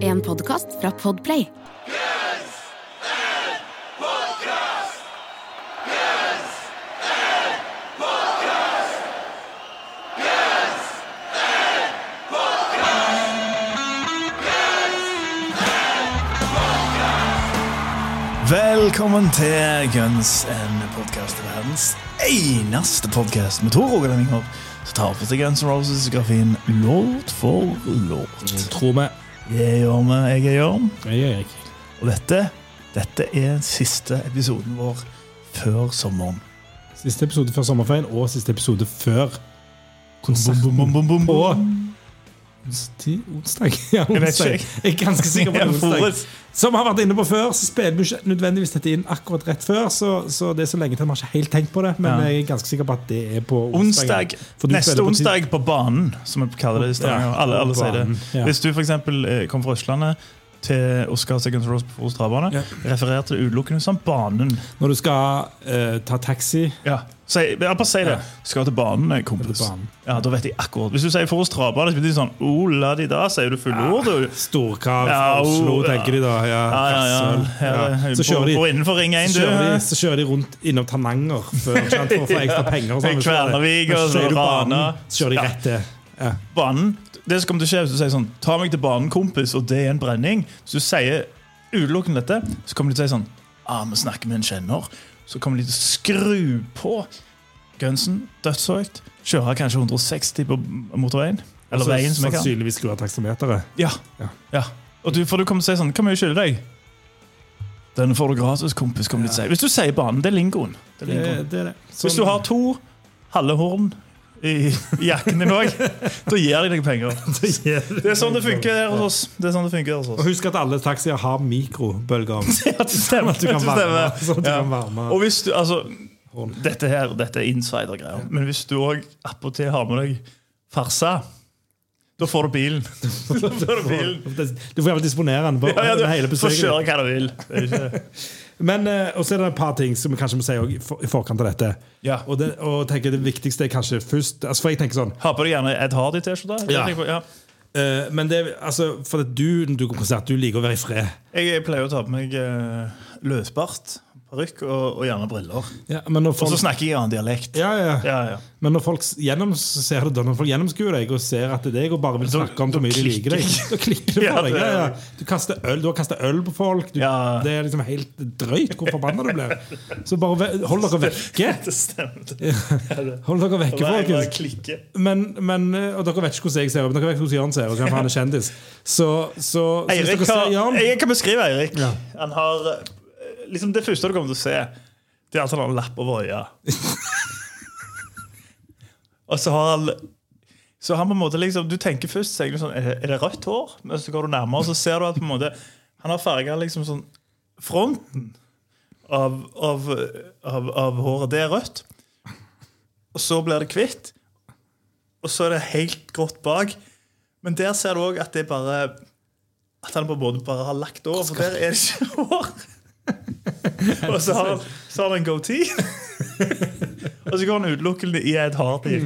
En podkast fra Podplay. Velkommen til Guns, en podkast verdens eneste podkast med to rogalendinger som tar for seg Guns N' Roses-grafien låt for låt. Tror vi. Jeg gjør vi, jeg er Jørn. Jeg er Erik. Og dette, dette er siste episoden vår før sommeren. Siste episode før sommerferien og siste episode før Bom, bom, bom, bom, bom, på bom. Onsdag. Ja, onsdag. Jeg er ganske sikker på det onsdag. Som vi har vært inne på før, så spiller vi ikke nødvendigvis dette inn akkurat rett før. Så, så det er så lenge til vi har ikke helt tenkt på det. Men jeg er ganske sikker på at det er på Onsdag, onsdag. neste på onsdag på banen, som vi kaller det i Stavanger. Ja, alle, alle sier det. Hvis du eksempel eh, kommer fra Østlandet til Oscar Seconds Rose på Forus Travbane, Ja. refererte det utelukkende som banen. Når du skal uh, ta taxi Ja. Si, ja, bare si det. Ja. Skal til banen, eh, kompis. Til banen. Ja, da vet jeg akkurat. Hvis du sier Forus Travbane, så betyr det sånn oh, la de da, sier du fulle ord, Storkrav fra Oslo, ja. tenker de da. Ja, Ja, Så kjører de og innenfor Ring 1, så du. kjører, de, så kjører de rundt innom Tananger for å få ekstra penger. Og sånn. Kvernavik og så kjører du banen, Rana. Så kjører de rett til. Ja. Banen, det som kommer til å skje hvis du sier sånn Ta meg til banen, kompis, og det er en brenning. Hvis du sier utelukkende dette, så kommer de til å si sånn ah, vi snakker med en kjenner. Så kommer de til å skru på gunsen dødshøyt. Kjøre kanskje 160 på motorveien. Eller Og veien, som jeg kan. Sannsynligvis skru av taksameteret. Ja. Ja. ja. Og du, for du kommer til å si sånn Hva mye skylder deg? Den får du gratis, kompis. kommer de til å si. Hvis du sier banen, det er lingoen. Det er lingoen. det er det. Hvis du har to halve horn i i jakken din òg, da gir de deg penger. Det er sånn det funker her hos oss. Det er sånn det funker her hos Og husk at alle taxier har mikrobølger. Ja, det stemmer. At du kan varme. Sånn at du Ja. kan varme. Og hvis du, altså Dette her, dette er insider-greier. Men hvis du òg attpåtil har med deg farsa, da får du bilen. Da får du bilen. Du får iallfall disponere den. på Ja, ja, du hele får kjøre hva du vil. Ikke... Men eh, og så er det et par ting som vi kanskje må si i forkant av dette. Ja. Og, det, og tenker det viktigste er kanskje først altså For jeg tenker sånn Har på deg gjerne Ed Hardy-T-skjorte. Ja. jeg ja. Uh, Men det altså For det, du du du liker å være i fred. Jeg pleier å ta på meg uh, løsbart, parykk og, og gjerne briller. Ja, men når Og så snakker jeg i annen dialekt. ja, ja. Ja, ja. Men når folk gjennomser det når folk gjennomskuer deg og ser at det er deg og bare vil snakke om hvor mye de liker deg, da klikker det Ja, for deg. Du, kaster øl, du har kasta øl på folk. Du. Det er liksom helt drøyt hvor forbanna du blir. Så bare hold dere vekke. Det stemmer. Hold dere vekke, folkens. Men, men, eh, og dere vet ikke hvordan jeg ser ut, dere vet hvordan Jørn ser ut. Han er kjendis. Så, så, Eirik ser Jørn jeg kan beskrive Eirik. Han har liksom Det første du kommer til å se, det er har en lapp over øya. Og så har han så han på en måte liksom, Du tenker først tenker du sånn, er det, er det rødt hår, men så går du nærmere og så ser du at på en måte han har farga liksom sånn Fronten av, av, av, av håret, det er rødt. Og så blir det hvitt. Og så er det helt grått bak. Men der ser du òg at det er bare At han på en måte bare har lagt over, for der er det ikke hår. Og så har så har han en goatee. og så går han utelukkende i et hardy.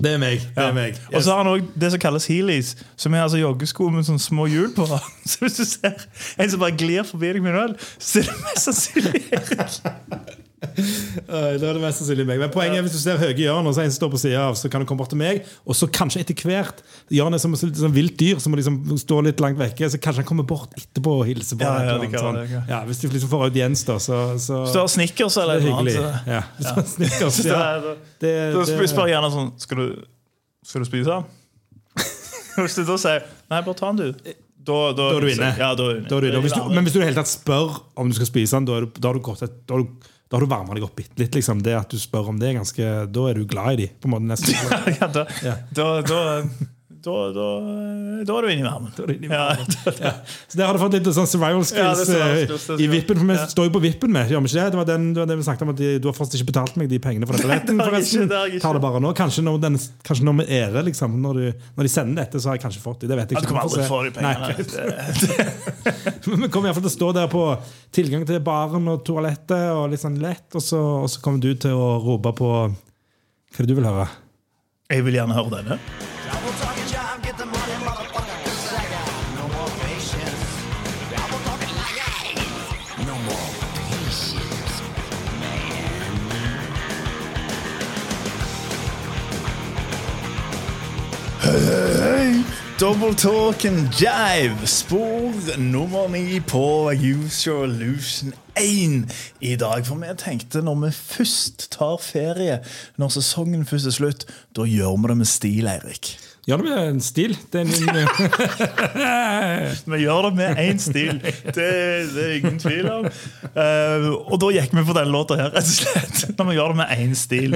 Det er meg. Det er meg. Og så har han òg det som kalles heelies, som er altså joggesko med sånne små hjul på. Så hvis du ser en som bare glir forbi deg med en øl, så er det mest sannsynlig Erik. Det er det mest sannsynlig meg. Men poenget er hvis du ser høye Jørn, og så en som står på sida av, så kan du komme bort til meg, og så kanskje etter hvert Jørn er som et sånn vilt dyr som må liksom stå litt langt vekke, så kanskje han kommer bort etterpå og hilser på. Ja, ja, sånn. ja. ja, Hvis du liksom får audiens, da, så, så Hvis du har snickers eller er noe annet, Ja. Ja, snickers, ja. det Det, det, spør spør jeg gjerne sånn Skal du, skal du spise? Hvis du da sier Nei, bare ta den, du. Da, Da er du inne. Ja, da er du inne. da er du inne. Hvis du, men hvis du i det hele tatt spør om du skal spise den, da, du, da har du gått et, da har du, da har du varma deg opp bitte litt. Liksom. Det at du spør om det, er ganske, da er du glad i dem. på en måte nesten. ja, da, Ja. da, da, da, da, da er du inne i varmen. Inne i Ja, varmen. da- da- Så der har du fått litt sånn survival skills survival eh, i vippen. For vi Ja. står jo på vippen med, gjør vi ikke det? Det var, den, det var det vi snakket om, at de, du har fortsatt ikke betalt meg de pengene for den billetten. det forresten. ikke, det ikke. Tar det bare nå. Kanskje når, den, kanskje når vi ærer, liksom. Når, du, når de sender dette, så har jeg kanskje fått det. Det vet jeg Ja, Du ikke. kommer aldri få de. Pengene. Men vi kommer i hvert fall til å stå der på tilgang til baren og toalettet og litt sånn lett, og så, og så kommer du til å rope på Hva er det du vil høre? Jeg vil gjerne høre denne. Double talk and jive. Spor nummer ni på Use Your Illusion 1 i dag. For vi tenkte når vi først tar ferie, når sesongen først er slutt, da gjør vi det med stil, Eirik. Ja, det med en stil. Det Vi gjør det med én stil. Det, det er ingen tvil om. Uh, og da gikk vi for den låta her, rett og slett. Når vi gjør det med én stil.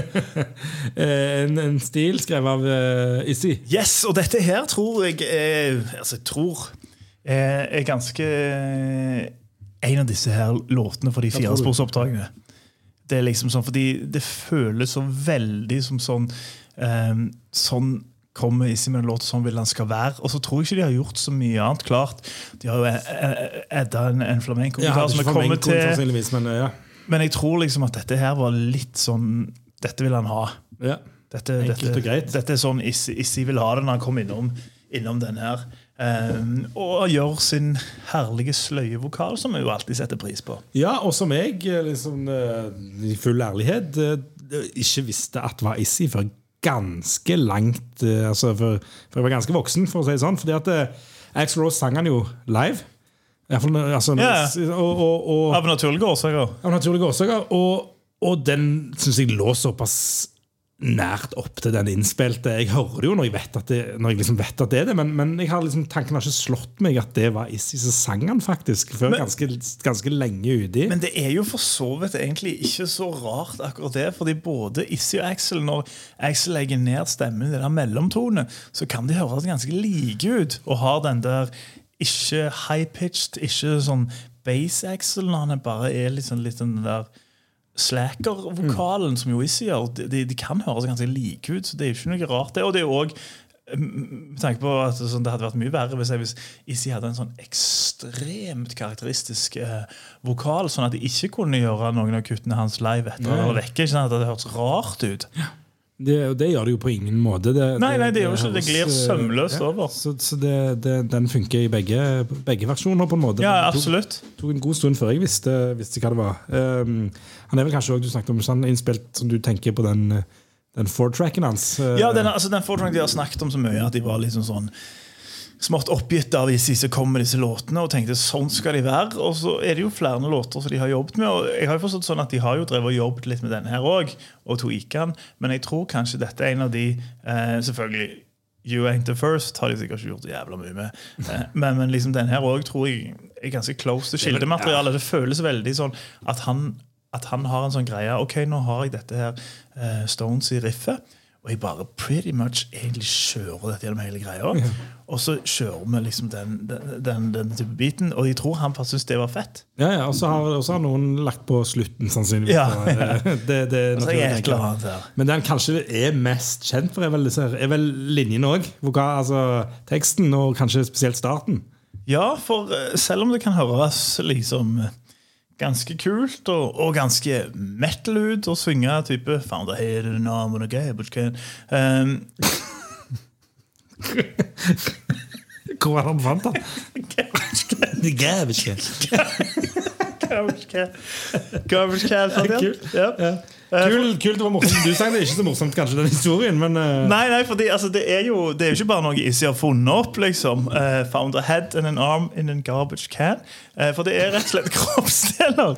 en, en stil skrevet av uh, Issy. Yes, og dette her tror jeg er, Altså, jeg tror er, er ganske en av disse her låtene for de firesporsoppdragene. Det er liksom sånn, fordi det føles så veldig som sånn um, Sånn kommer Issy med en låt, sånn vil han skal være. Og så tror jeg ikke de har gjort så mye annet. Klart, de har jo edda en, en flamenco-gitar som er kommet til. men uh, ja. Men jeg tror liksom at dette her var litt sånn Dette vil han ha. ja. Dette, dette, dette er sånn Issi, Issi vil ha det når han kommer innom, innom den her. Um, og gjør sin herlige sløyevokal, som vi jo alltid setter pris på. Ja, og som jeg eh, liksom, eh, i full ærlighet eh, ikke visste at var Issy før ganske langt eh, altså for, for jeg var ganske voksen, for å si det sånn. fordi at eh, Axl Rose sang han jo live. Fall, altså, yeah. og, og, og, Av naturlige årsaker. av naturlige årsaker. Og, og den syns jeg lå såpass nært opp til den innspilte. Jeg hører det jo når jeg vet at det, jeg liksom vet at det er det, men, men har liksom, tanken har ikke slått meg at det var Issy som sang den, faktisk, før Men- ganske, ganske lenge uti. Men det er jo for så vidt egentlig ikke så rart, akkurat det. fordi både Issi og Axel, når Axel legger ned stemmen i det der mellomtone, så kan de høres ganske like ut. Og har den der ikke high-pitched, ikke sånn bass-Axel, når han bare er litt sånn, litt sånn den der slacker-vokalen, som jo Issi gjør. De, de, kan høres ganske like ut, så det er jo ikke noe rart. det, Og det er jo også med tanke på at sånn, Det hadde vært mye verre hvis, jeg, hvis Issy hadde en sånn ekstremt karakteristisk eh, vokal, sånn at de ikke kunne gjøre noen av kuttene hans live etter Nei. eller vekke. Sånn at det hadde hørtes rart ut. Det, det gjør det jo på ingen måte. Det, Nei, nei, det gjør ikke det. Glir sømløst ja, over. Så, så det, det, den funker i begge, begge versjoner, på en måte. Ja, Det tok- tok en god stund før jeg visste, visste hva det var. Um, han er vel kanskje også, du snakket om sånn innspilt som du tenker på den, den four-tracken hans. Ja, den, altså, den Fortran de har snakket om så mye at de var liksom sånn smått oppgitt av de som kom med disse låtene og tenkte sånn skal de være. Og så er det jo flere låter som de har jobbet med. Og jeg har jo forstått sånn at De har jo drevet og jobbet litt med denne her òg, og to Ikan. Men jeg tror kanskje dette er en av de eh, Selvfølgelig You Ain't The First har de sikkert ikke gjort jævla mye med. Eh, men, men liksom den her òg tror jeg er ganske close til kildematerialet. Det føles veldig sånn at han, at han har en sånn greie Ok, nå har jeg dette her eh, Stones i riffet. Og jeg bare pretty much egentlig kjører dette gjennom hele greia. Og så kjører vi liksom den, den, den, den type biten. Og jeg tror han bare syntes det var fett. ja, ja, og så har, har noen lagt på slutten, sannsynligvis. Ja, ja. eh, det, det naturlig, jeg er et tenker eller jeg. annet her. Men den kanskje er mest kjent for, er vel, er vel linjen òg. Altså, teksten, og kanskje spesielt starten. Ja, for eh, selv om det kan høres liksom ganske kult og, og ganske metal ut å synge type Found a head in an arm and a gable can. Um, Hvor det han fant den? garbage can. Garbage can, sant, ja. Kult. Ja. Ja. Kul, kult, det var morsomt. Du sang det ikke så morsomt, kanskje, den historien, men uh... Nei, nei, fordi altså, det, er jo, det er jo ikke bare noe Issy har funnet opp. liksom uh, Found a head and an arm in a garbage can. Uh, for det er rett og slett kroppsdeler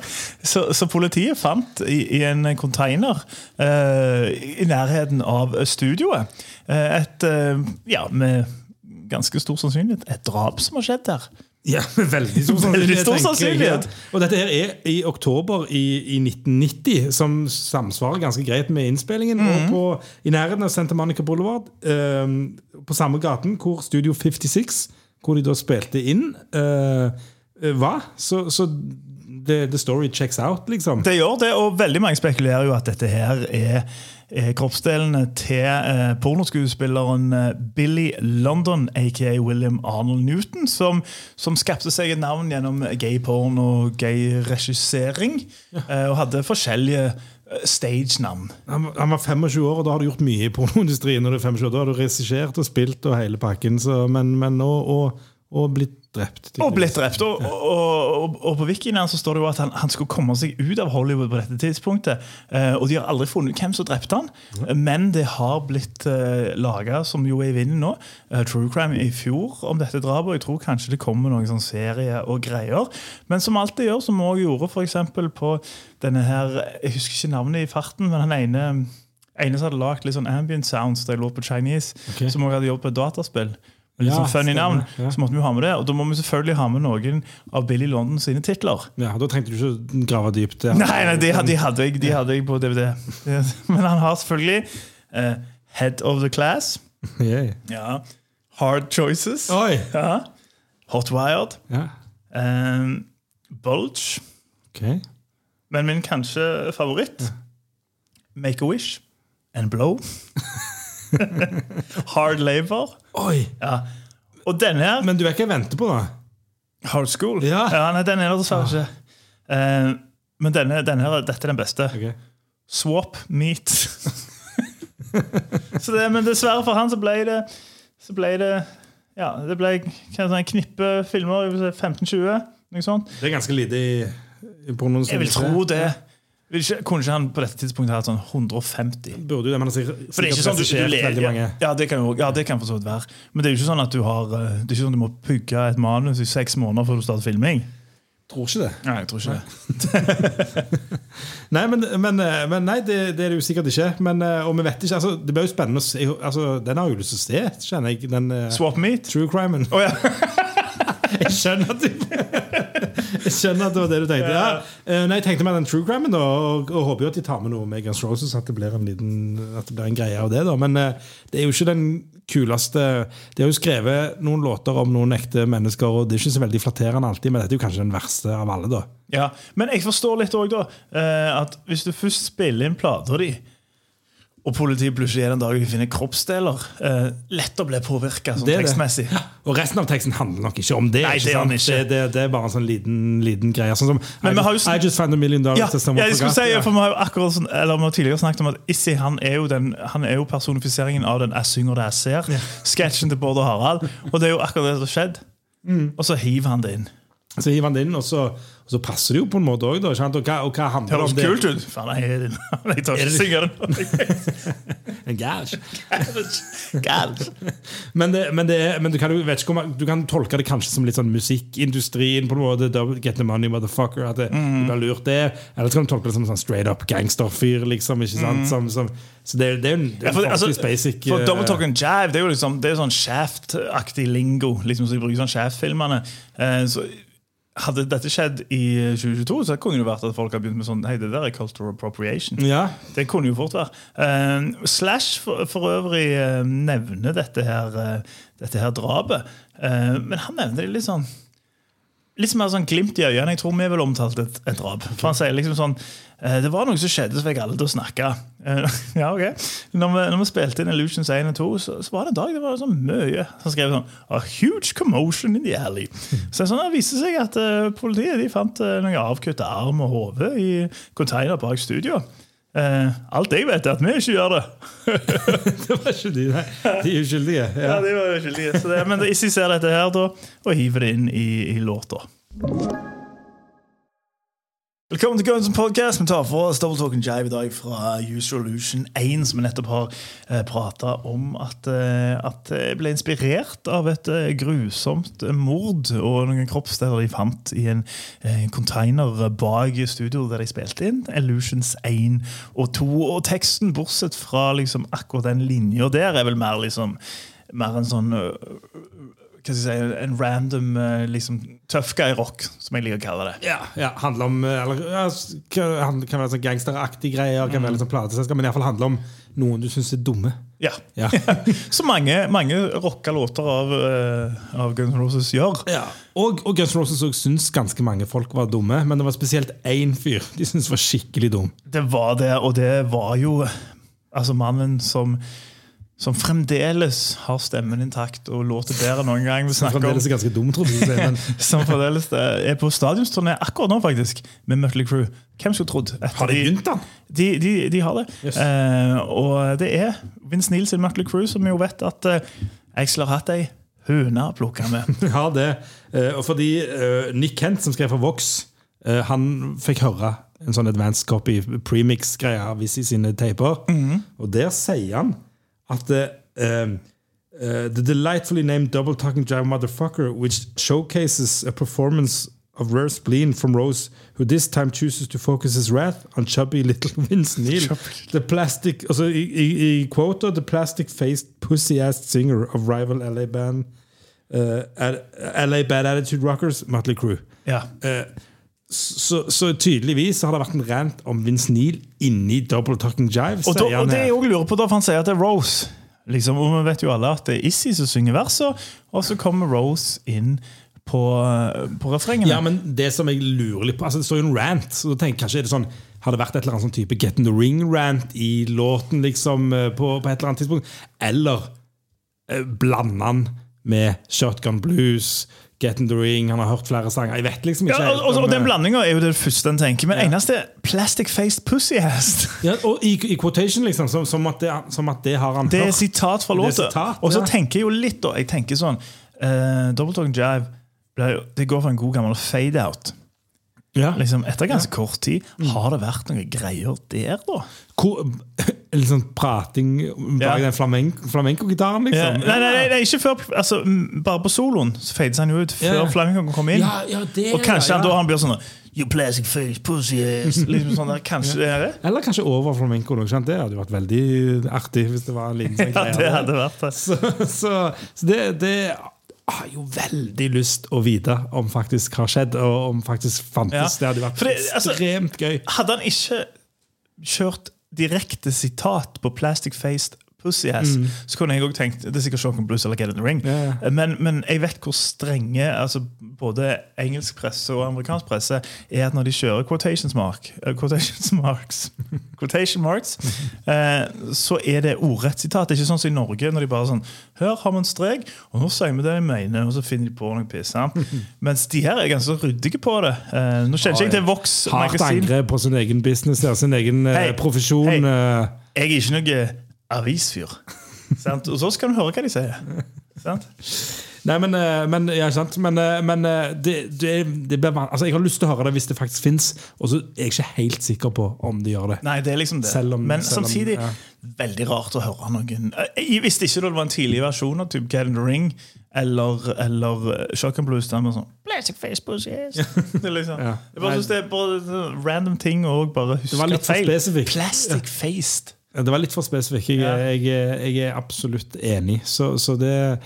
så politiet fant i, i en container eh, i nærheten av studioet. Eh, et eh, Ja, med ganske stor sannsynlighet et drap som har skjedd der. Ja, med veldig stor sannsynlighet. Veldig stor sannsynlighet. ja. Og dette her er i oktober i, i 1990, som samsvarer ganske greit med innspillingen. Mhm. Og på, I nærheten av Santa Monica Boulevard, eh, på samme gaten hvor Studio 56, hvor de da spilte inn, eh, var. Så, så the, the story checks out, liksom. Det gjør det, og veldig mange spekulerer jo at dette her er, er kroppsdelene til eh, pornoskuespilleren eh, Billy London, aka William Arnold Newton, som, som skapte seg et navn gjennom gay-porn og gay-regissering, eh, og hadde forskjellige eh, stage-navn. Han, han var 25 år, og da har du gjort mye i pornoindustrien. når du 25 år. Da har du regissert og spilt og hele pakken. Så, men, men nå, og, og blitt drept. Og blitt drept. Og, og, og, på Wikien så står det jo at han, han skulle komme seg ut av Hollywood på dette tidspunktet. Eh, og de har aldri funnet ut hvem som drepte han. Men det har blitt eh, laga, som jo er i vinden nå, eh, True Crime i fjor om dette drapet. Og jeg tror kanskje det kommer noen sånn serie og greier. Men som alltid gjør, som vi gjorde for eksempel på denne her Jeg husker ikke navnet i farten, men han ene ene som hadde lagd litt sånn ambient sounds da jeg lå på Chinese, okay. som også hadde jobbet på dataspill. Litt Ja, sånn funny navn, ja. så måtte vi jo ha med det. Og da må vi selvfølgelig ha med noen av Billy London sine titler. Ja, Da trengte du ikke grave dypt. Nei, nei de, de, hadde jeg, de hadde jeg på DVD. Men han har selvfølgelig uh, Head of the Class. Yeah. Ja. Hard Choices. Oi! Ja. Hot Wired. Ja, Um, Bulge. Okay. Men min kanskje favoritt Make a Wish and Blow. Hard Labor. Oi! Ja. Og denne her Men du er ikke jeg venter på, da? Hard School. Ja. nei, den er det dessverre ikke. Eh, men denne, denne her, dette er den beste. Okay. Swap Meat. så det, men dessverre for han så ble det Så ble det Ja, det ble en knippe filmer. jeg vil si 15-20. Noe sånt. Det er ganske lite i, i pornoen. Jeg vil tro det. Ikke, kunne ikke han på dette tidspunktet hatt sånn 150? Burde jo det, men sikkert, For det er ikke sånn du, mange. ja, det kan jo, ja, det kan for så vidt være. Men det er jo ikke sånn at du har eh, Det er ikke sånn at du må pugge et manus i seks måneder før du starter filming. Tror ikke det. Nei, jeg tror ikke det. Nei, men, men, eh, men nei, det, det er det jo sikkert ikke. Men, eh, og vi vet ikke, altså, Det blir jo spennende å se. Altså, den har jeg jo lyst til å se, kjenner jeg. Den Swap meet? true crimen. Oh, ja. Jeg skjønner at du Jeg skjønner at det var det du tenkte. Ja. Eh, Nei, jeg tenkte meg den true crimen, da, og, og håper jo at de tar med noe med Guns Roses. At det blir en liten At det blir en greie av det. da Men eh, det er jo ikke den kuleste De har jo skrevet noen låter om noen ekte mennesker, og det er ikke så veldig flatterende alltid, men dette er jo kanskje den verste av alle, da. ja. Men jeg forstår litt òg, da, eh, at hvis du først spiller inn plata di og politiet plutselig er den dagen de finner kroppsdeler. uh, lett å bli påvirka sånn Det Ja. tekstmessig. Og resten av teksten handler nok ikke om det. Nei, ikke det sant? ikke. Det, det, det er bare en sånn liten, liten greie. Sånn som Men I, vi har jo I just found a million dollars Ja, ja, jeg skulle si, Ja. for Vi har jo akkurat sånn, eller vi har tidligere snakket om at Issi han er jo, den, han er jo personifiseringen av den 'jeg synger det jeg ser'. Sketsjen til Bård og Harald. Og det er jo akkurat det som har skjedd. Mm. Og så hiver han det inn. Så hiver han det inn, og så, og så passer det jo på en måte òg. Og, hva- og hva handler det om? det? kult ut. Faen, jeg er din. Jeg tør ikke synge det nå. En gæsj. Galt. Men, det, men, det, men du, kan, jo- vet ikke om, du kan tolke det kanskje som litt sånn musikkindustrien. på en måte, Get the money, motherfucker. At det, Mm. du blir lurt det. Eller så kan du tolke det som en sånn straight up gangsterfyr. liksom, ikke sant? Som, som, så det, det er jo Mm. Ja, er for, altså, basic for eh, Double Talk and Jive det er jo liksom, det er sånn Shaft-aktig lingo. liksom så de bruker sånn Shaft-filmene. Uh, så Hadde dette skjedd i 2022, så kunne det vært at folk har begynt med sånn Hei, det der er cultural appropriation. Ja, Det kunne jo fort være. Eh, Slash for, for øvrig uh, nevner dette her, uh, dette her drapet. Eh, men han nevner det litt sånn Litt mer sånn glimt i øynene. Jeg tror vi vel omtalt et, et drap. For han sier liksom sånn eh, Det var noe som skjedde, så fikk alle til å snakke. Eh, ja, ok. Når vi, når vi spilte inn Illusions 1 og 2, så, så var det en dag det var sånn mye. Han skrev sånn A huge commotion in the alley. Så sånn, det viste seg at uh, politiet de fant uh, noe avkutta arm og hode i container bak studio. Eh, alt jeg vet, er at vi ikke gjør det. det var ikke de, nei. De er uskyldige. Ja, Ja. de var uskyldige. det, men Issi ser dette her da, og hiver det inn i, i låta. Velkommen til Guns Podcast. Vi tar for oss Double Talk and Jive i dag fra User Illusion 1, som vi nettopp har eh, prata om at, eh, at jeg ble inspirert av et eh, grusomt mord og noen kroppsdeler de fant i en en container bak studio der de spilte inn. Illusions 1 og 2. Og teksten, bortsett fra liksom akkurat den linja der, er vel mer liksom mer en sånn hva skal jeg si, en random øh, liksom, tough guy-rock, som jeg liker å kalle det. Ja, ja, handler om eh, eller, ja, kan være sånn gangsteraktige greier, kan være litt sånn plateselskap, men iallfall handler om noen du syns er dumme. Ja. Ja. Så mange, mange rocka låter av, øh, av Guns N' Roses gjør. Og, og Guns N' Roses også syns ganske mange folk var dumme, men det var spesielt én fyr de syntes var skikkelig dum. Det var det, og det var jo altså mannen som som fremdeles har stemmen intakt og låter bedre enn noen gang. Vi snakker Fremdeles er ganske dum, trodde jeg. Men som fremdeles er på stadionsturné akkurat nå, faktisk, med Mötley Crew. Hvem skulle trodd? har de begynt, da? De, de, de har det. Yes. Uh, og det er Vince Neil sin Mötley Crew, som jo vet at uh, Axel har hatt ei høne å plukke med. har det. Uh, Og fordi uh, Nick Kent, som skrev for Vox, eh, han fikk høre en sånn advanced copy premix-greie av Vizzy sine taper. Og der sier han at eh, um, uh, The delightfully named Double Talking Jive Motherfucker, which showcases a performance of rare spleen from Rose, who this time chooses to focus his wrath on chubby little Vince Neil. The plastic, altså i, i, i quoter, the plastic-faced pussy-ass singer of rival LA band uh, LA Bad Attitude Rockers, Motley Crue. Ja. Så, så tydeligvis har det vært en rant om Vince Neil inni Double Talking Jive. Og, da, og det jeg også lurer på, da, for han sier at det er Rose. Liksom, og vi vet jo alle at det er Issy som synger verset, og så kommer Rose inn på, på refrengene. Ja, men det som jeg lurer litt på altså Det står jo en rant. Så da tenker jeg kanskje er det sånn Har det vært et eller annet sånn type Get in the Ring-rant i låten liksom eh, på, på et eller annet tidspunkt? Eller eh, blander han med Shotgun Blues, Get in the Ring Han har hørt flere sanger. Jeg vet liksom ikke Ja, og, og, og den eh, blandinga er jo det første en tenker. Men eneste er plastic-faced pussy-ass. ja, og i, i quotation, liksom. Som, som, at det, som at det har han Det er sitat fra Det låta. Og så ja. tenker jeg jo litt, da. Jeg tenker sånn uh, Double Talking Jive det går for en god gammel fade-out. Ja. Liksom, etter ganske kort tid. Har det vært noen greier der, da? Hvor, litt sånn prating bak Ja. den flamenco- flamenco-gitaren, Ja, liksom. nei, nei, nei, nei, ikke før altså, Bare på soloen så fades han jo ut før Ja. flamencoen kommer inn. Ja, ja, det, og kanskje ja, han da han blir sånn You plastic face, pussy ass. Liksom sånn der, Kanskje det er det? Eller kanskje over flamenco. ikke? Det hadde vært veldig artig hvis det var en liten sånn Ja, greie det hadde vært det. Så, så, så det, det har jo veldig lyst å vite om faktisk har skjedd, og om faktisk fantes. Ja. Det hadde vært det, altså- ekstremt gøy. Hadde han ikke kjørt direkte sitat på Plastic Faced Pussy Ass, så kunne jeg også tenkt Det er sikkert Shock Blues eller Get in the Ring. Mm. Ja. Men, men jeg vet hvor strenge altså både engelsk presse og amerikansk presse er at når de kjører quotations mark, uh, quotations marks, quotation marks uh, så er det ordrett sitat. Det er ikke sånn som i Norge, når de bare sånn Her har vi en strek, og nå sier vi det vi mener, og så finner de på noe piss. Mens de her er ganske ryddige på det. Uh, nå kjenner ikke jeg til Vox Hardt angrep på sin egen business, der, sin egen hey, profesjon. eh, Jeg er ikke noe avisfyr. sant? Og så skal du høre hva de sier. Sant? Nei, men, eh, men, ja, sant? men, eh, men eh, det, det, det blir altså, Jeg har lyst til å høre det hvis det faktisk fins, og så er jeg ikke helt sikker på om de gjør det. Nei, det er liksom det. Om- Men selv om- samtidig ja. veldig rart å høre noen Jeg visste ikke det var en tidlig versjon av typ Get in the Ring eller, eller Shotgun Blues. Sånn Plastic face yes. Det liksom, Ja. jeg bare syns det er bare random ting og bare huske Det var litt for feil. Plastic faced. Det var litt for spesifikt. Jeg, Ja. jeg, jeg er absolutt enig. Så, så det,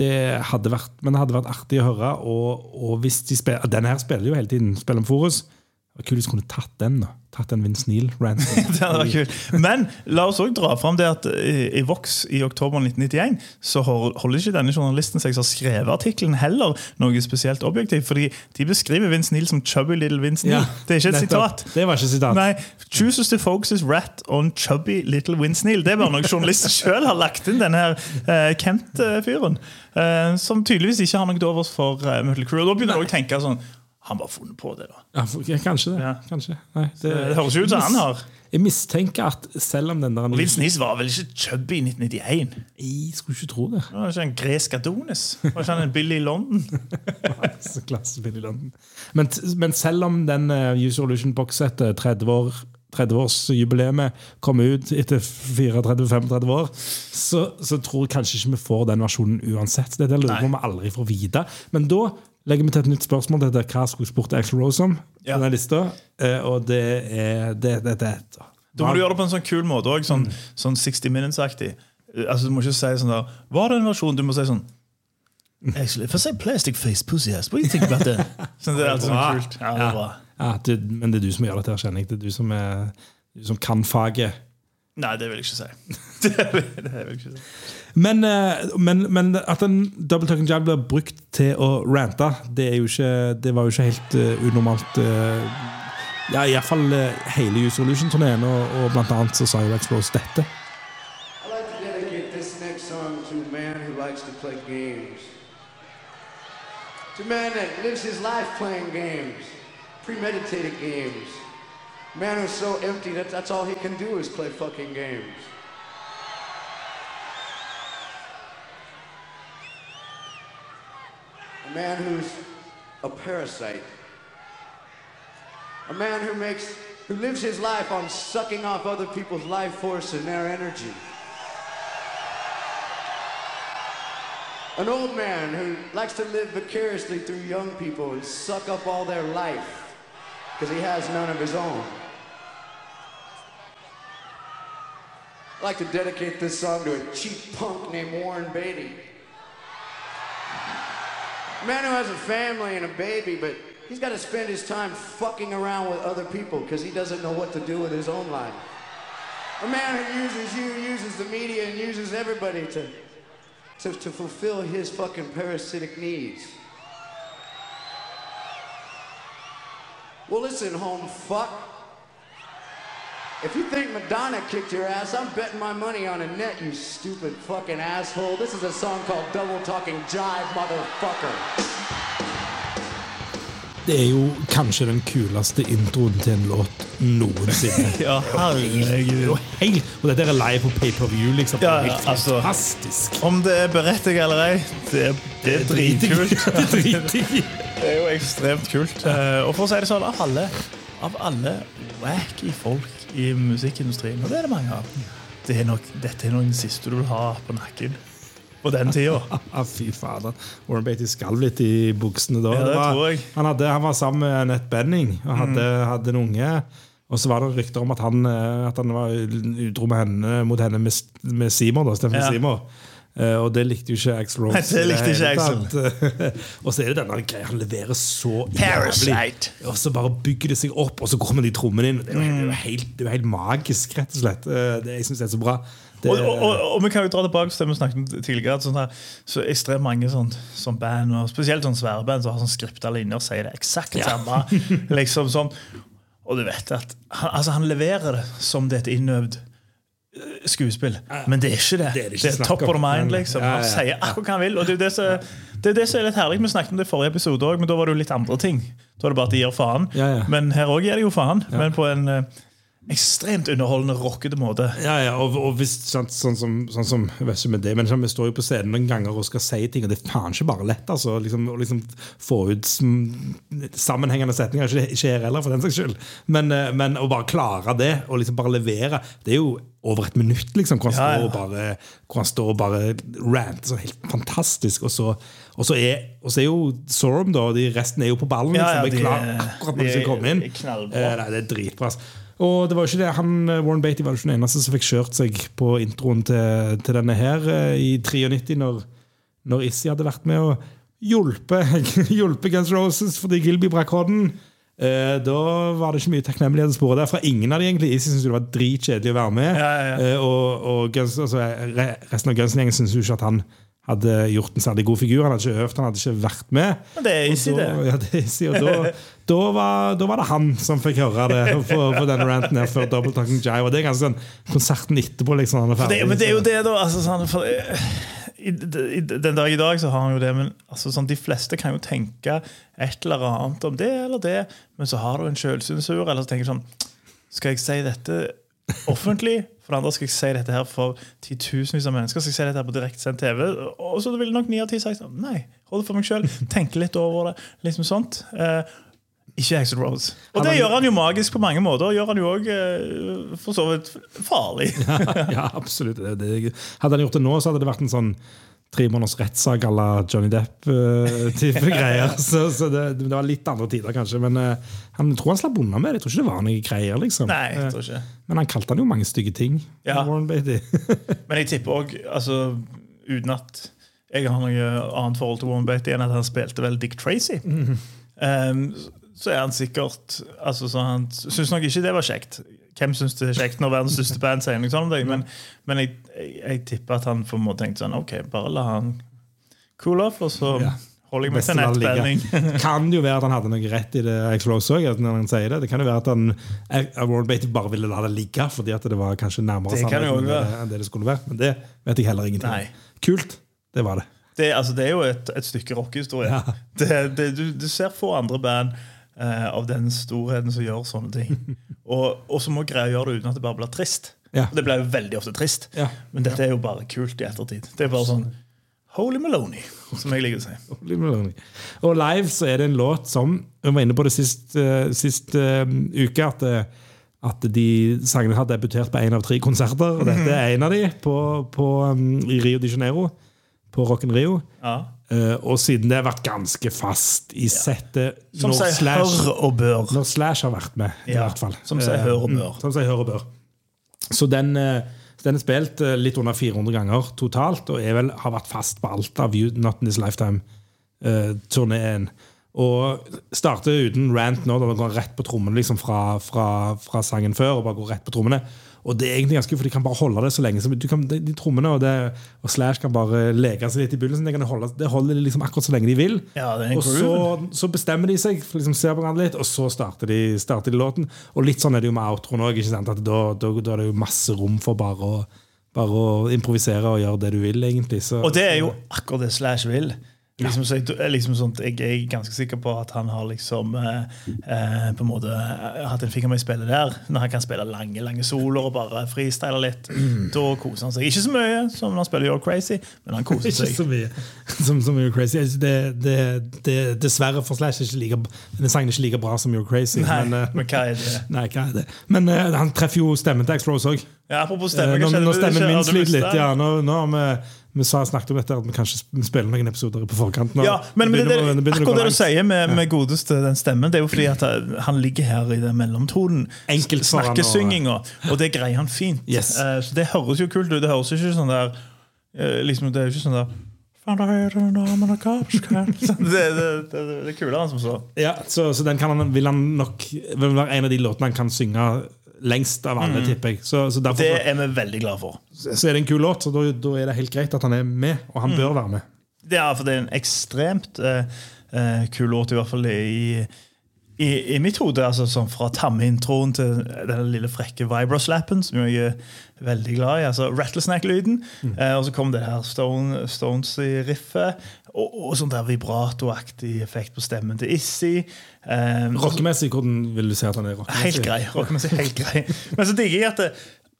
det hadde vært Men det hadde vært artig å høre. Og, og hvis de spiller Denne her spiller jo hele tiden. Spiller om Forus. Det var kult hvis de kunne tatt den. da Tatt den Vince Neil-ranten. Det hadde vært kult. Men la oss også dra fram det at i, Vox i oktober 1991 så holder ikke denne journalisten seg som har skrevet artikkelen heller noe spesielt objektivt. fordi de beskriver Vince Neil som chubby little Vince Neil. det er ikke et sitat. Det var ikke et sitat. Nei, chooses to focus his rat on chubby little Vince Neil. Det er bare noe journalisten sjøl har lagt inn, denne her uh, Kent-fyren. Uh, som tydeligvis ikke har noe til overs for uh, Mutley Crew. Og da begynner jeg å tenke sånn Han bare funnet på det, da. Ja, for- ja, kanskje det. Ja. Kanskje. Nei, Det, det høres jo ut som han har. Jeg mistenker at selv om den der Vince Neil var vel ikke chubby i 1991? Jeg skulle ikke tro det. Det var ikke en gresk Adonis? Var ikke han en Billy London? Så klasse i London. Men, men selv om den uh, User Illusion-bokssettet 30-årsjubileet 30-årsjubileet kom ut etter 34-35 år, så, så tror jeg kanskje ikke vi får den versjonen uansett. Det lurer jeg på vi aldri får vite. Men da legger vi til et nytt spørsmål. Dette er hva skulle spurt Axel Rose om? Ja. Denne lista, eh, og det er det, det, det, Da må du gjøre det på en sånn kul måte òg, sånn, sånn 60 Minutes-aktig. Altså, Du må ikke si sånn der Var det en versjon? Du må si sånn Actually, if I say plastic face pussy ass, what do you think about that? Sånn, det er alltid sånn kult. Ja, det er bra. Ja, det, men det er du som gjør dette, kjenner jeg. Det er du som, er, du som kan faget. Nei, det vil jeg ikke si. Det vil, det vil jeg ikke si. Men, eh, men, men at en double talking jab blir brukt til å rante, det, ikke, det var jo ikke helt uh, unormalt. Uh, ja, Iallfall uh, hele User Illusion-turneen, og, og blant annet så sa jo Explose dette. To man that lives his life playing games, premeditated games. Man who's so empty that that's all he can do is play fucking games. Man who's a parasite. A man who makes, who lives his life on sucking off other people's life force and their energy. An old man who likes to live vicariously through young people and suck up all their life because he has none of his own. I'd like to dedicate this song to a cheap punk named Warren Beatty. Man who has a family and a baby, but he's got to spend his time fucking around with other people because he doesn't know what to do with his own life. A man who uses you, uses the media, and uses everybody to, to, to fulfill his fucking parasitic needs. Well, listen, home fuck. If you think Madonna kicked your ass, I'm betting my money on a net, you stupid fucking asshole. This is a song called Double Talking Jive, motherfucker. Det er jo kanskje den kuleste introen til en låt noensinne. Ja, er herregud. og dette er live på pay-per-view, liksom. Ja, Ja, altså- fantastisk. Om det er berettiget eller ei, det, er- det er dritkult. Det er dritkult Det er jo ekstremt kult. Eh, Og for å si det sånn, av alle, av alle wacky folk i musikkindustrien, og det er det mange av, det er nok, dette er nok den siste du vil ha på nakken på den tida. Fy fader. Warren Beatty skalv litt i buksene da. Ja, det var, tror jeg. Han, hadde, han var sammen med Annette Benning og hadde, hadde en unge. Og så var det rykter om at han, eh, at han var utro med henne, mot henne med, med Seymour. da, Steffen Ja. Seymour. Eh, og det likte jo ikke Axel Rose. Nei, det likte ikke Axel og så er det denne greia han leverer så Parasite. Og så bare bygger det seg opp, og så kommer de trommene inn. Det er jo helt, det er jo helt, magisk, rett og slett. Eh, Det, jeg syns det er så bra. Det, Og, og, og, og vi kan jo dra tilbake til det vi snakket om tidligere. at Sånn her, så ekstremt mange sånn, sånn band, og spesielt sånn svære band som har sånn skripta linjer, sier det eksakt ja. samme. liksom sånn, Og du vet at han, altså, han leverer det som det er et innøvd skuespill. Men det er ikke det. Det er det Det er top of the mind. Liksom. Han sier akkurat hva han vil. og det er det som det er det som er litt herlig. Vi snakket om det i forrige episode òg, men da var det jo litt andre ting. Da var det bare at de gir faen. Men her òg gir de jo faen, men på en eh, ekstremt underholdende, rockete måte. Ja, ja, og, og hvis, sånn, sånn, som, sånn som det, men sånn, Vi står jo på scenen noen ganger og skal si ting, og det er faen ikke bare lett. altså, liksom, Å liksom få ut sammenhengende setninger. Ikke, ikke her heller, for den saks skyld. Men, eh, men å bare klare det, og liksom bare levere Det er jo over et minutt, liksom, hvor han, Ja, ja. Står, og bare, hvor han står og bare ranter. Så helt fantastisk. Og så, og så, er, og så er jo Sorum, da, og de resten er jo på ballen. Ja, liksom, de klar akkurat når de de skal komme inn. Eh, nei, det er dritbra. ass. Og det var jo ikke det, han, eh, Warren Beatty var ikke den eneste som fikk kjørt seg på introen til, til denne her eh, i 93, når, når Issy hadde vært med og hjulpet, hjulpet Guns Roses fordi Gilby brakk hånden. Eh, da var det ikke mye takknemlighet å spore der. Fra ingen av de egentlig Issy syntes det var dritkjedelig å være med. Ja, ja, ja. Eh, og og Guns, altså, resten av Guns-gjengen syntes jo ikke at han hadde gjort en særlig god figur. Han hadde ikke øvd, han hadde ikke vært med. Men det er da- det. Ja, det er easy, og da, da, var, da var det han som fikk høre det på, på denne ranten her før Double Talking Jive. Og det er ganske sånn konserten etterpå, liksom. Han er ferdig, det, men det er jo det, da. Altså, sånn, for, eh, i, i, Den dag i dag så har han jo det, men altså, sånn, de fleste kan jo tenke et eller annet om det eller det, men så har du en sjølsensur, eller så tenker du sånn Skal jeg si dette offentlig? For det andre skal jeg si dette her for titusenvis av mennesker. Skal jeg si dette her på direktesendt TV? Og så ville nok ni av ti sagt sånn, nei, hold det for meg sjøl. Tenke litt over det. liksom sånt. Eh, ikke Axel Rose. Og det gjør han jo magisk på mange måter. Gjør han jo òg eh, for så vidt farlig. ja, absolutt. Det, det, hadde han gjort det nå, så hadde det vært en sånn tre måneders rettssak à la Johnny Depp-type greier. Så, så det, det var litt andre tider, kanskje. Men uh, han jeg tror han slapp unna med det. Jeg tror ikke det var noe greier. liksom. Nei, jeg Eh, tror ikke. Men han kalte han jo mange stygge ting. Ja. Warren Beatty. Men jeg tipper òg, altså, uten at jeg har noe annet forhold til Warren Beatty enn at han spilte vel Dick Tracy, um, så er han sikkert altså, så Han syns nok ikke det var kjekt. Hvem syns det er kjekt når verdens største band sier noe sånt om deg? Men, men jeg, jeg, jeg tipper at han på en måte tenkte sånn OK, bare la han cool off, og så Ja. holder jeg meg til nettbanding det kan det jo være at han hadde noe rett i det Explose òg. det. Det kan jo være at han Warren bare ville la det ligge fordi at det var kanskje nærmere Det sannheten enn det, enn det det skulle være. Men det vet jeg heller ingenting om. Kult. Det var det. Det, altså, det er jo et, et stykke rockehistorie. Ja. Du, du ser få andre band eh, av den storheten som gjør sånne ting. Og, og så må greie å gjøre det uten at det bare blir trist. Ja. Og det blir jo veldig ofte trist. Ja. Men dette er jo bare kult i ettertid. Det er bare sånn Holy Maloney, som jeg liker å si. Holy Maloney. Og live så er det en låt som Vi var inne på det sist, uh, sist uh, uke, at, eh, at de sangene har debutert på én av tre konserter. Og dette er en av de på, på, um, i Rio de Janeiro. På Rock in Rio. Ja. Uh, og siden det har vært ganske fast i settet Som når sier Slash, når Slash har vært med, i Ja, hvert fall. som sier Eh, hør og mm, bør. Som sier hør og bør. Så den, eh, den er spilt eh, litt under 400 ganger totalt, og vel, har vært fast på alt av Not In This Lifetime-turneen. og starter uten rant nå, da man går rett på trommene liksom fra, fra, fra sangen før. og bare går rett på trommene. Og det er egentlig ganske for De kan bare holde det så lenge som du kan, de, de trommene og, det, og Slash kan bare leke seg litt i begynnelsen. Det, kan holde, det holder de liksom akkurat så lenge de vil. Ja, og så, så bestemmer de seg, for liksom ser på hverandre litt, og så starter de, starter de låten. Og litt sånn er det jo med outroen òg. Da, da, da er det jo masse rom for bare å, bare å improvisere og gjøre det du vil, egentlig. Så, Og det er jo akkurat det Slash vil. Liksom, så jeg, liksom sånt, jeg er ganske sikker på at han har liksom eh, eh, på en måte eh, hatt en finger med i spillet der. Når han kan spille lange lange soloer og bare freestyle litt. Da koser han seg. Ikke så mye som når han spiller You're Crazy, men han koser seg. Ikke så mye som, som You're Crazy. Det, det, det, dessverre for Slash er like, den sangen er ikke like bra som You're Crazy. Nei, men, eh, men hva er det? nei, hva er det? Men uh, han treffer jo stemmen til X-Rose òg. Ja, apropos stemme. Nå, hva skjedde? nå stemmen min sliter litt. Ja, nå, nå har vi vi sa, snakket om dette at vi kanskje spiller noen episoder på forkant. Nå Ja, men, men det, det, det, akkurat det du sier med, med godeste den stemmen, det er jo fordi at han ligger her i den mellomtonen. Snakkesynginga. Og det greier han fint. Yes. Uh, så det høres jo kult ut. Det høres ikke sånn der uh, liksom, Det er jo ikke sånn der «Faen, da er det en dame med kapskan». Sånn, det, det, det, det er kulere enn som så. Ja, så, så den kan han, vil han nok vil være en av de låtene han kan synge lengst av alle, tipper jeg. Så, så derfor Mm. Det er vi veldig glad for. så, er det en kul låt, så da, da er det helt greit at han er med, og Mm. han bør være med. Det er, for det er en ekstremt uh, kul låt, i hvert fall i, i, i mitt hode. altså sånn Fra tammeintroen til den lille frekke vibroslappen, som jeg er veldig glad i. altså Rattlesnack-lyden. Eh, og så kom det her Stone, Stones i riffet. Og, og sånn der vibratoaktig effekt på stemmen til Issy. Eh, Rockemessig, hvordan vil du si at han er rockemessig? Helt grei. rockemessig helt grei. Men så digger jeg at, det,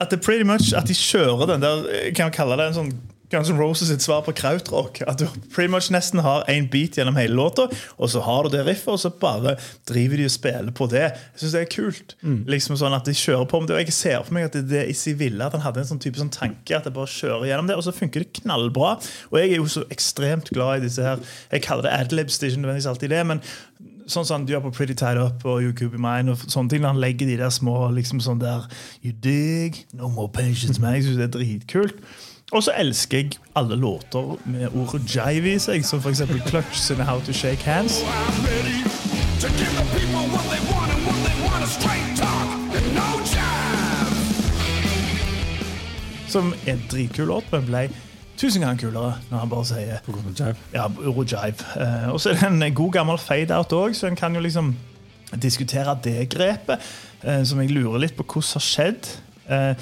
at det pretty much At de kjører den der Kan jeg kalle det en sånn Guns N' Roses sitt svar på krautrock. At du pretty much nesten har én beat gjennom hele låta, og så har du det riffet, og så bare driver de og spiller på det. Jeg synes det er kult. Liksom sånn at de kjører på med det, og Jeg ser for meg at det, det Issy ville, at han hadde en sånn type sånn tanke at jeg bare kjører gjennom det, og så funker det knallbra. Og jeg er jo så ekstremt glad i disse her Jeg kaller det adlibs, det er ikke nødvendigvis alltid det, men sånn som han gjør på Pretty Tied Up og You Could Be Mine. og sånne ting, Han legger de der små liksom sånn der You dig, no more patience, man. Jeg synes det er dritkult. Og så elsker jeg alle låter med ordet jive i seg, som f.eks. Clutch sin How to Shake Hands. Jive. Som er en dritkul låt, men ble tusen ganger kulere når han bare sier På grunn av jive. Ja, Eurojive. Eh, og så er det en god gammel fade-out òg, så en kan jo liksom diskutere det grepet. eh, som jeg lurer litt på hvordan har skjedd. Eh,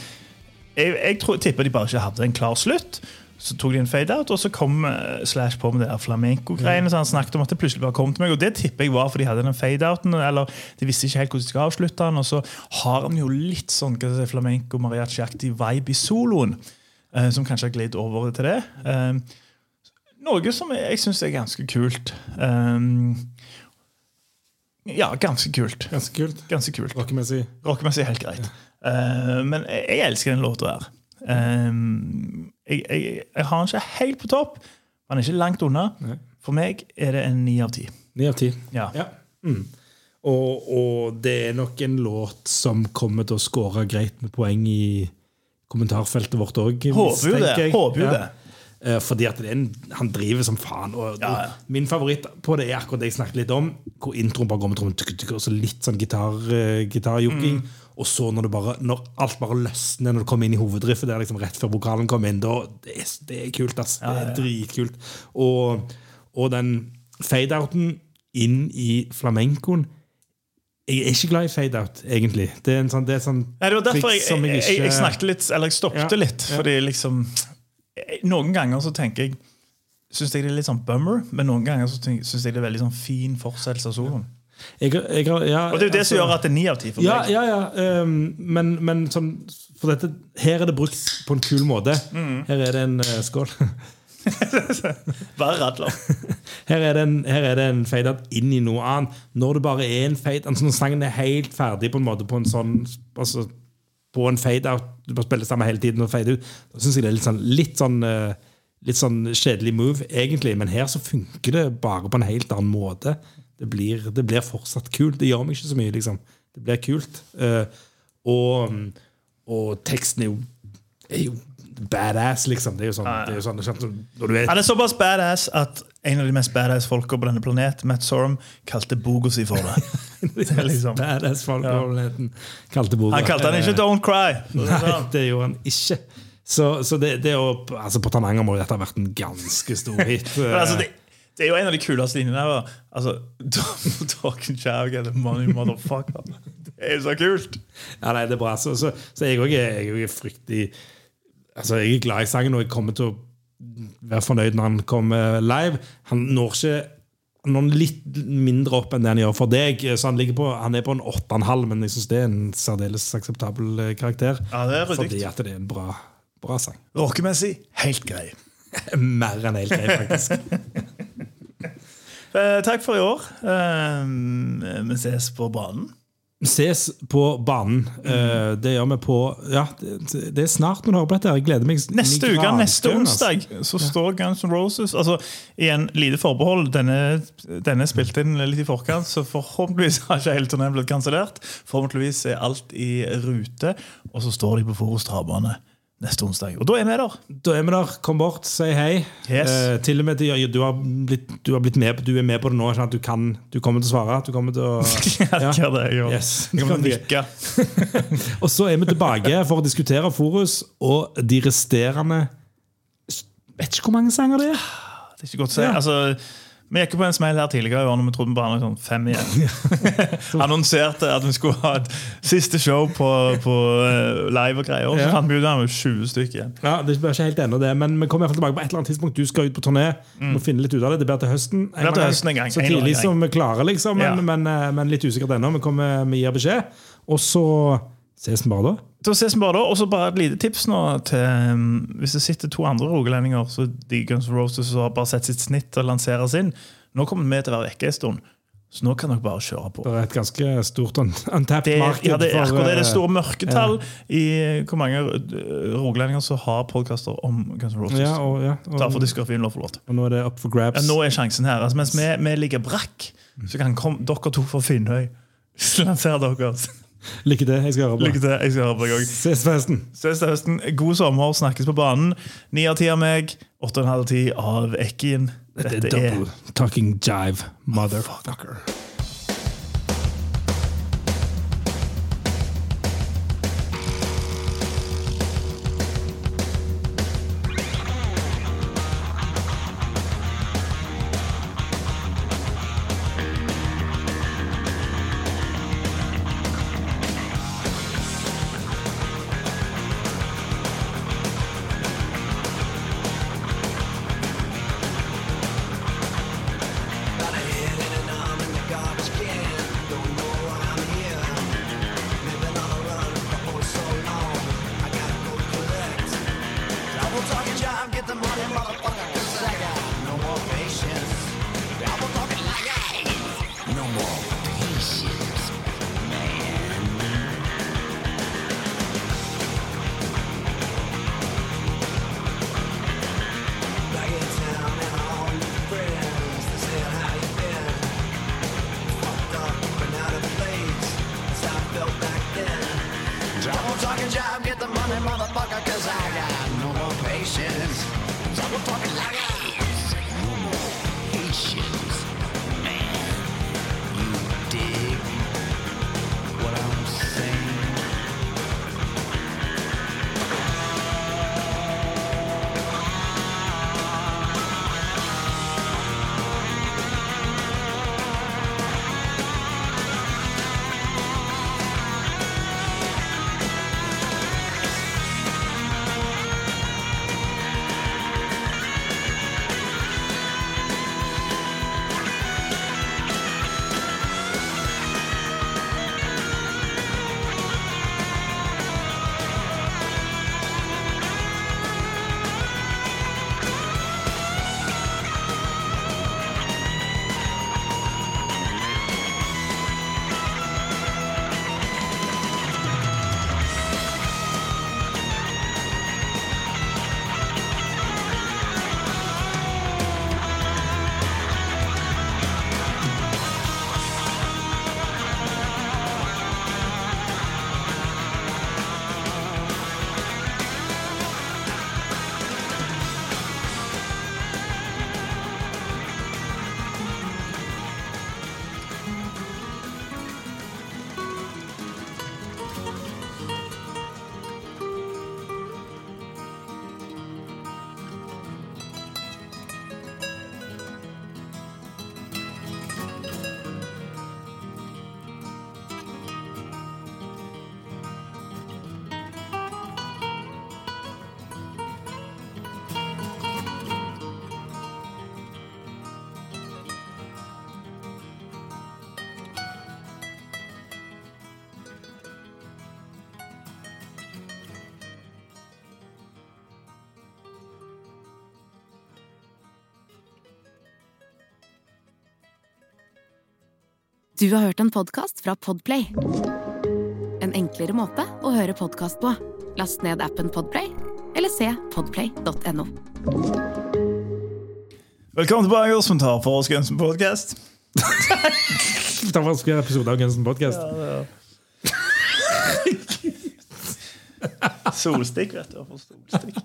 jeg jeg tror, tipper de bare ikke hadde en klar slutt. Så tok de en fade-out, og så kom eh, Slash på med det flamenco-greiene. Så han snakket om at det plutselig bare kom til meg, og det tipper jeg var fordi de hadde den fade-outen. Eller de visste ikke helt hvordan de skulle avslutte den. Og så har han jo litt sånn flamenco-mariachi-aktig vibe i soloen, eh, som kanskje har glidd over til det. Eh, noe som jeg, syns er ganske kult. Um, ja, ganske kult. Ganske kult. Ganske kult. Rockemessig. Rockemessig helt greit. Ja. men jeg, elsker den låta her. Jeg, jeg, jeg har den ikke helt på topp. Den er ikke langt unna. Nei. For meg er det en ni av ti. Ni av ti. Ja. Ja. Mm. Og, og det er nok en låt som kommer til å score greit med poeng i kommentarfeltet vårt òg. Håper jo det. Håper jo det. Eh, Fordi at det en, han driver som faen. Og, Ja, ja. Min favoritt på det er akkurat det jeg snakket litt om. Hvor introen bare går med trommen, og så litt sånn gitar, uh. Mm. Og så når, bare, når alt bare løsner når du kommer inn i hovedriffet, det er liksom rett før vokalen kommer inn, da, det, er, det er kult. ass. Det er dritkult. Og, og den fade-outen inn i flamencoen Jeg er ikke glad i fade-out, egentlig. Det er en sånn, det er sånn Nei, det var derfor jeg, som jeg, jeg, jeg snakket litt, eller jeg stoppet Ja, litt. ja. Fordi liksom Noen ganger så tenker jeg Syns jeg det er litt sånn bummer, men noen ganger så syns jeg det er veldig sånn fin fortsettelse av soloen. jeg, jeg, ja, Og det er jo det som altså- gjør at det er ni av ti for Ja, meg. ja, ja. um, men, men sånn, for dette, her er det brukt på en kul måte. Mm. Her er det en uh, skål. Bare radler. Her er det en, her er fade-out inn i noe annet. Når det bare er en fade altså Når sangen er helt ferdig på en måte på en sånn altså, På en fade-out, du bare spiller sammen hele tiden og fade ut, da syns jeg det er litt sånn, litt sånn eh, Litt sånn kjedelig move, egentlig, men her så funker det bare på en helt annen måte. Det blir, det blir fortsatt kult. Det gjør meg ikke så mye, liksom. Det blir kult. Uh, og, og teksten er jo, er jo badass, liksom. Det er jo sånn, det er jo sånn sant, Når du er Han er såpass badass at en av de mest badass folka på denne planet, Matt Sorum, kalte boka si for det. det liksom. badass folk på planeten, kalte boka. Han kalte den ikke 'Don't Cry'. Nei, sånn. det gjorde han ikke. Så, så det, det å, altså På Tananger må dette ha vært en ganske stor hit. Altså, det, det er jo en av de kuleste linjene der. Altså, Talking Chow, and the money, motherfucker. Det er jo så kult! Ja, nei, det er bra. Så, så, så jeg òg er, er jo fryktelig Altså, Jeg er glad i sangen, og jeg kommer til å være fornøyd når han kommer live. Han når ikke han når litt mindre opp enn det han gjør for deg. Så Han, ligger på, han er på en 8,5, men jeg syns det er en særdeles akseptabel eh, karakter. Ja, det er. Fordi at det er en bra, bra sang. Rockemessig helt grei. Mer enn helt grei, faktisk. Eh, takk for i år. Eh, vi ses på banen. Ses på banen. Eh, det gjør vi på Ja, det, er snart når du hører på dette. Jeg gleder meg. Neste uke, neste altså. onsdag, så står Guns N' Roses altså, Igjen, lite forbehold. Denne, denne spilte inn litt i forkant, så forhåpentligvis har ikke hele turneen blitt kansellert. Forhåpentligvis er alt i rute, og så står de på Forus Travbane neste onsdag. Og da er vi der! Da er vi der. Kom bort, si hei. Yes. Eh, til og med til, ja, du, har blitt, du, har blitt med, du er med på det nå. Sånn at du, kan, du kommer til å svare. Du kommer til å ja. ja, det, jo. Yes. Jeg kommer til å nikke. Og så er vi tilbake for å diskutere Forus og de resterende Vet ikke hvor mange sanger det er. Det er ikke godt å si. Ja. Altså, vi gikk på en smell her tidligere i år når vi trodde vi bare hadde sånn fem igjen. Annonserte at vi skulle ha et siste show på, på eh, live og greier. Så Ja. fant vi ut at det var 20 stykker igjen. Ja, Det er ikke helt ennå, det, men vi kommer i hvert fall tilbake på et eller annet tidspunkt. Du skal ut på turné. Må finne litt ut av det. Det blir til høsten. Det blir til høsten en gang. Så tidlig som vi klarer, liksom. Men, Ja. men, eh, men litt usikkert ennå. Vi kommer, vi gir beskjed. Og så ses vi bare da. Da ses vi bare da, Og så bare et lite tips nå til um, Hvis det sitter to andre rogalendinger så de Guns N' Roses har bare sett sitt snitt og lanserer sin. Nå kommer vi til å være vekke en stund, så nå kan dere bare kjøre på. Det er et ganske stort un untapped marked. ja, det, er det, er eh, store mørketall i hvor mange uh, rogalendinger som har podkaster om Guns N' Roses. Ja, og, ja, og, Derfor diskografien lov for låt. og nå er det up for grabs. Ja, nå er sjansen her. Altså, mens vi, vi ligger brakk, så kan kom, dere to fra Finnøy lansere deres. Lykke til. Jeg skal høre på. Lykke til. Jeg skal høre på deg. Ses til høsten. Ses til høsten. God sommer. Snakkes på banen. Ni av ti av meg. Åtte og en halv ti av Ekkien. Dette er double talking jive, motherfucker. Du har hørt en podkast fra Podplay. En enklere måte å høre podkast på. Last ned appen Podplay, eller se podplay.no. Velkommen tilbake, oss som tar for oss Gunsen podcast. Ta for oss flere episoder av Gunsen Podcast. Solstikk, vet du. Solstikk.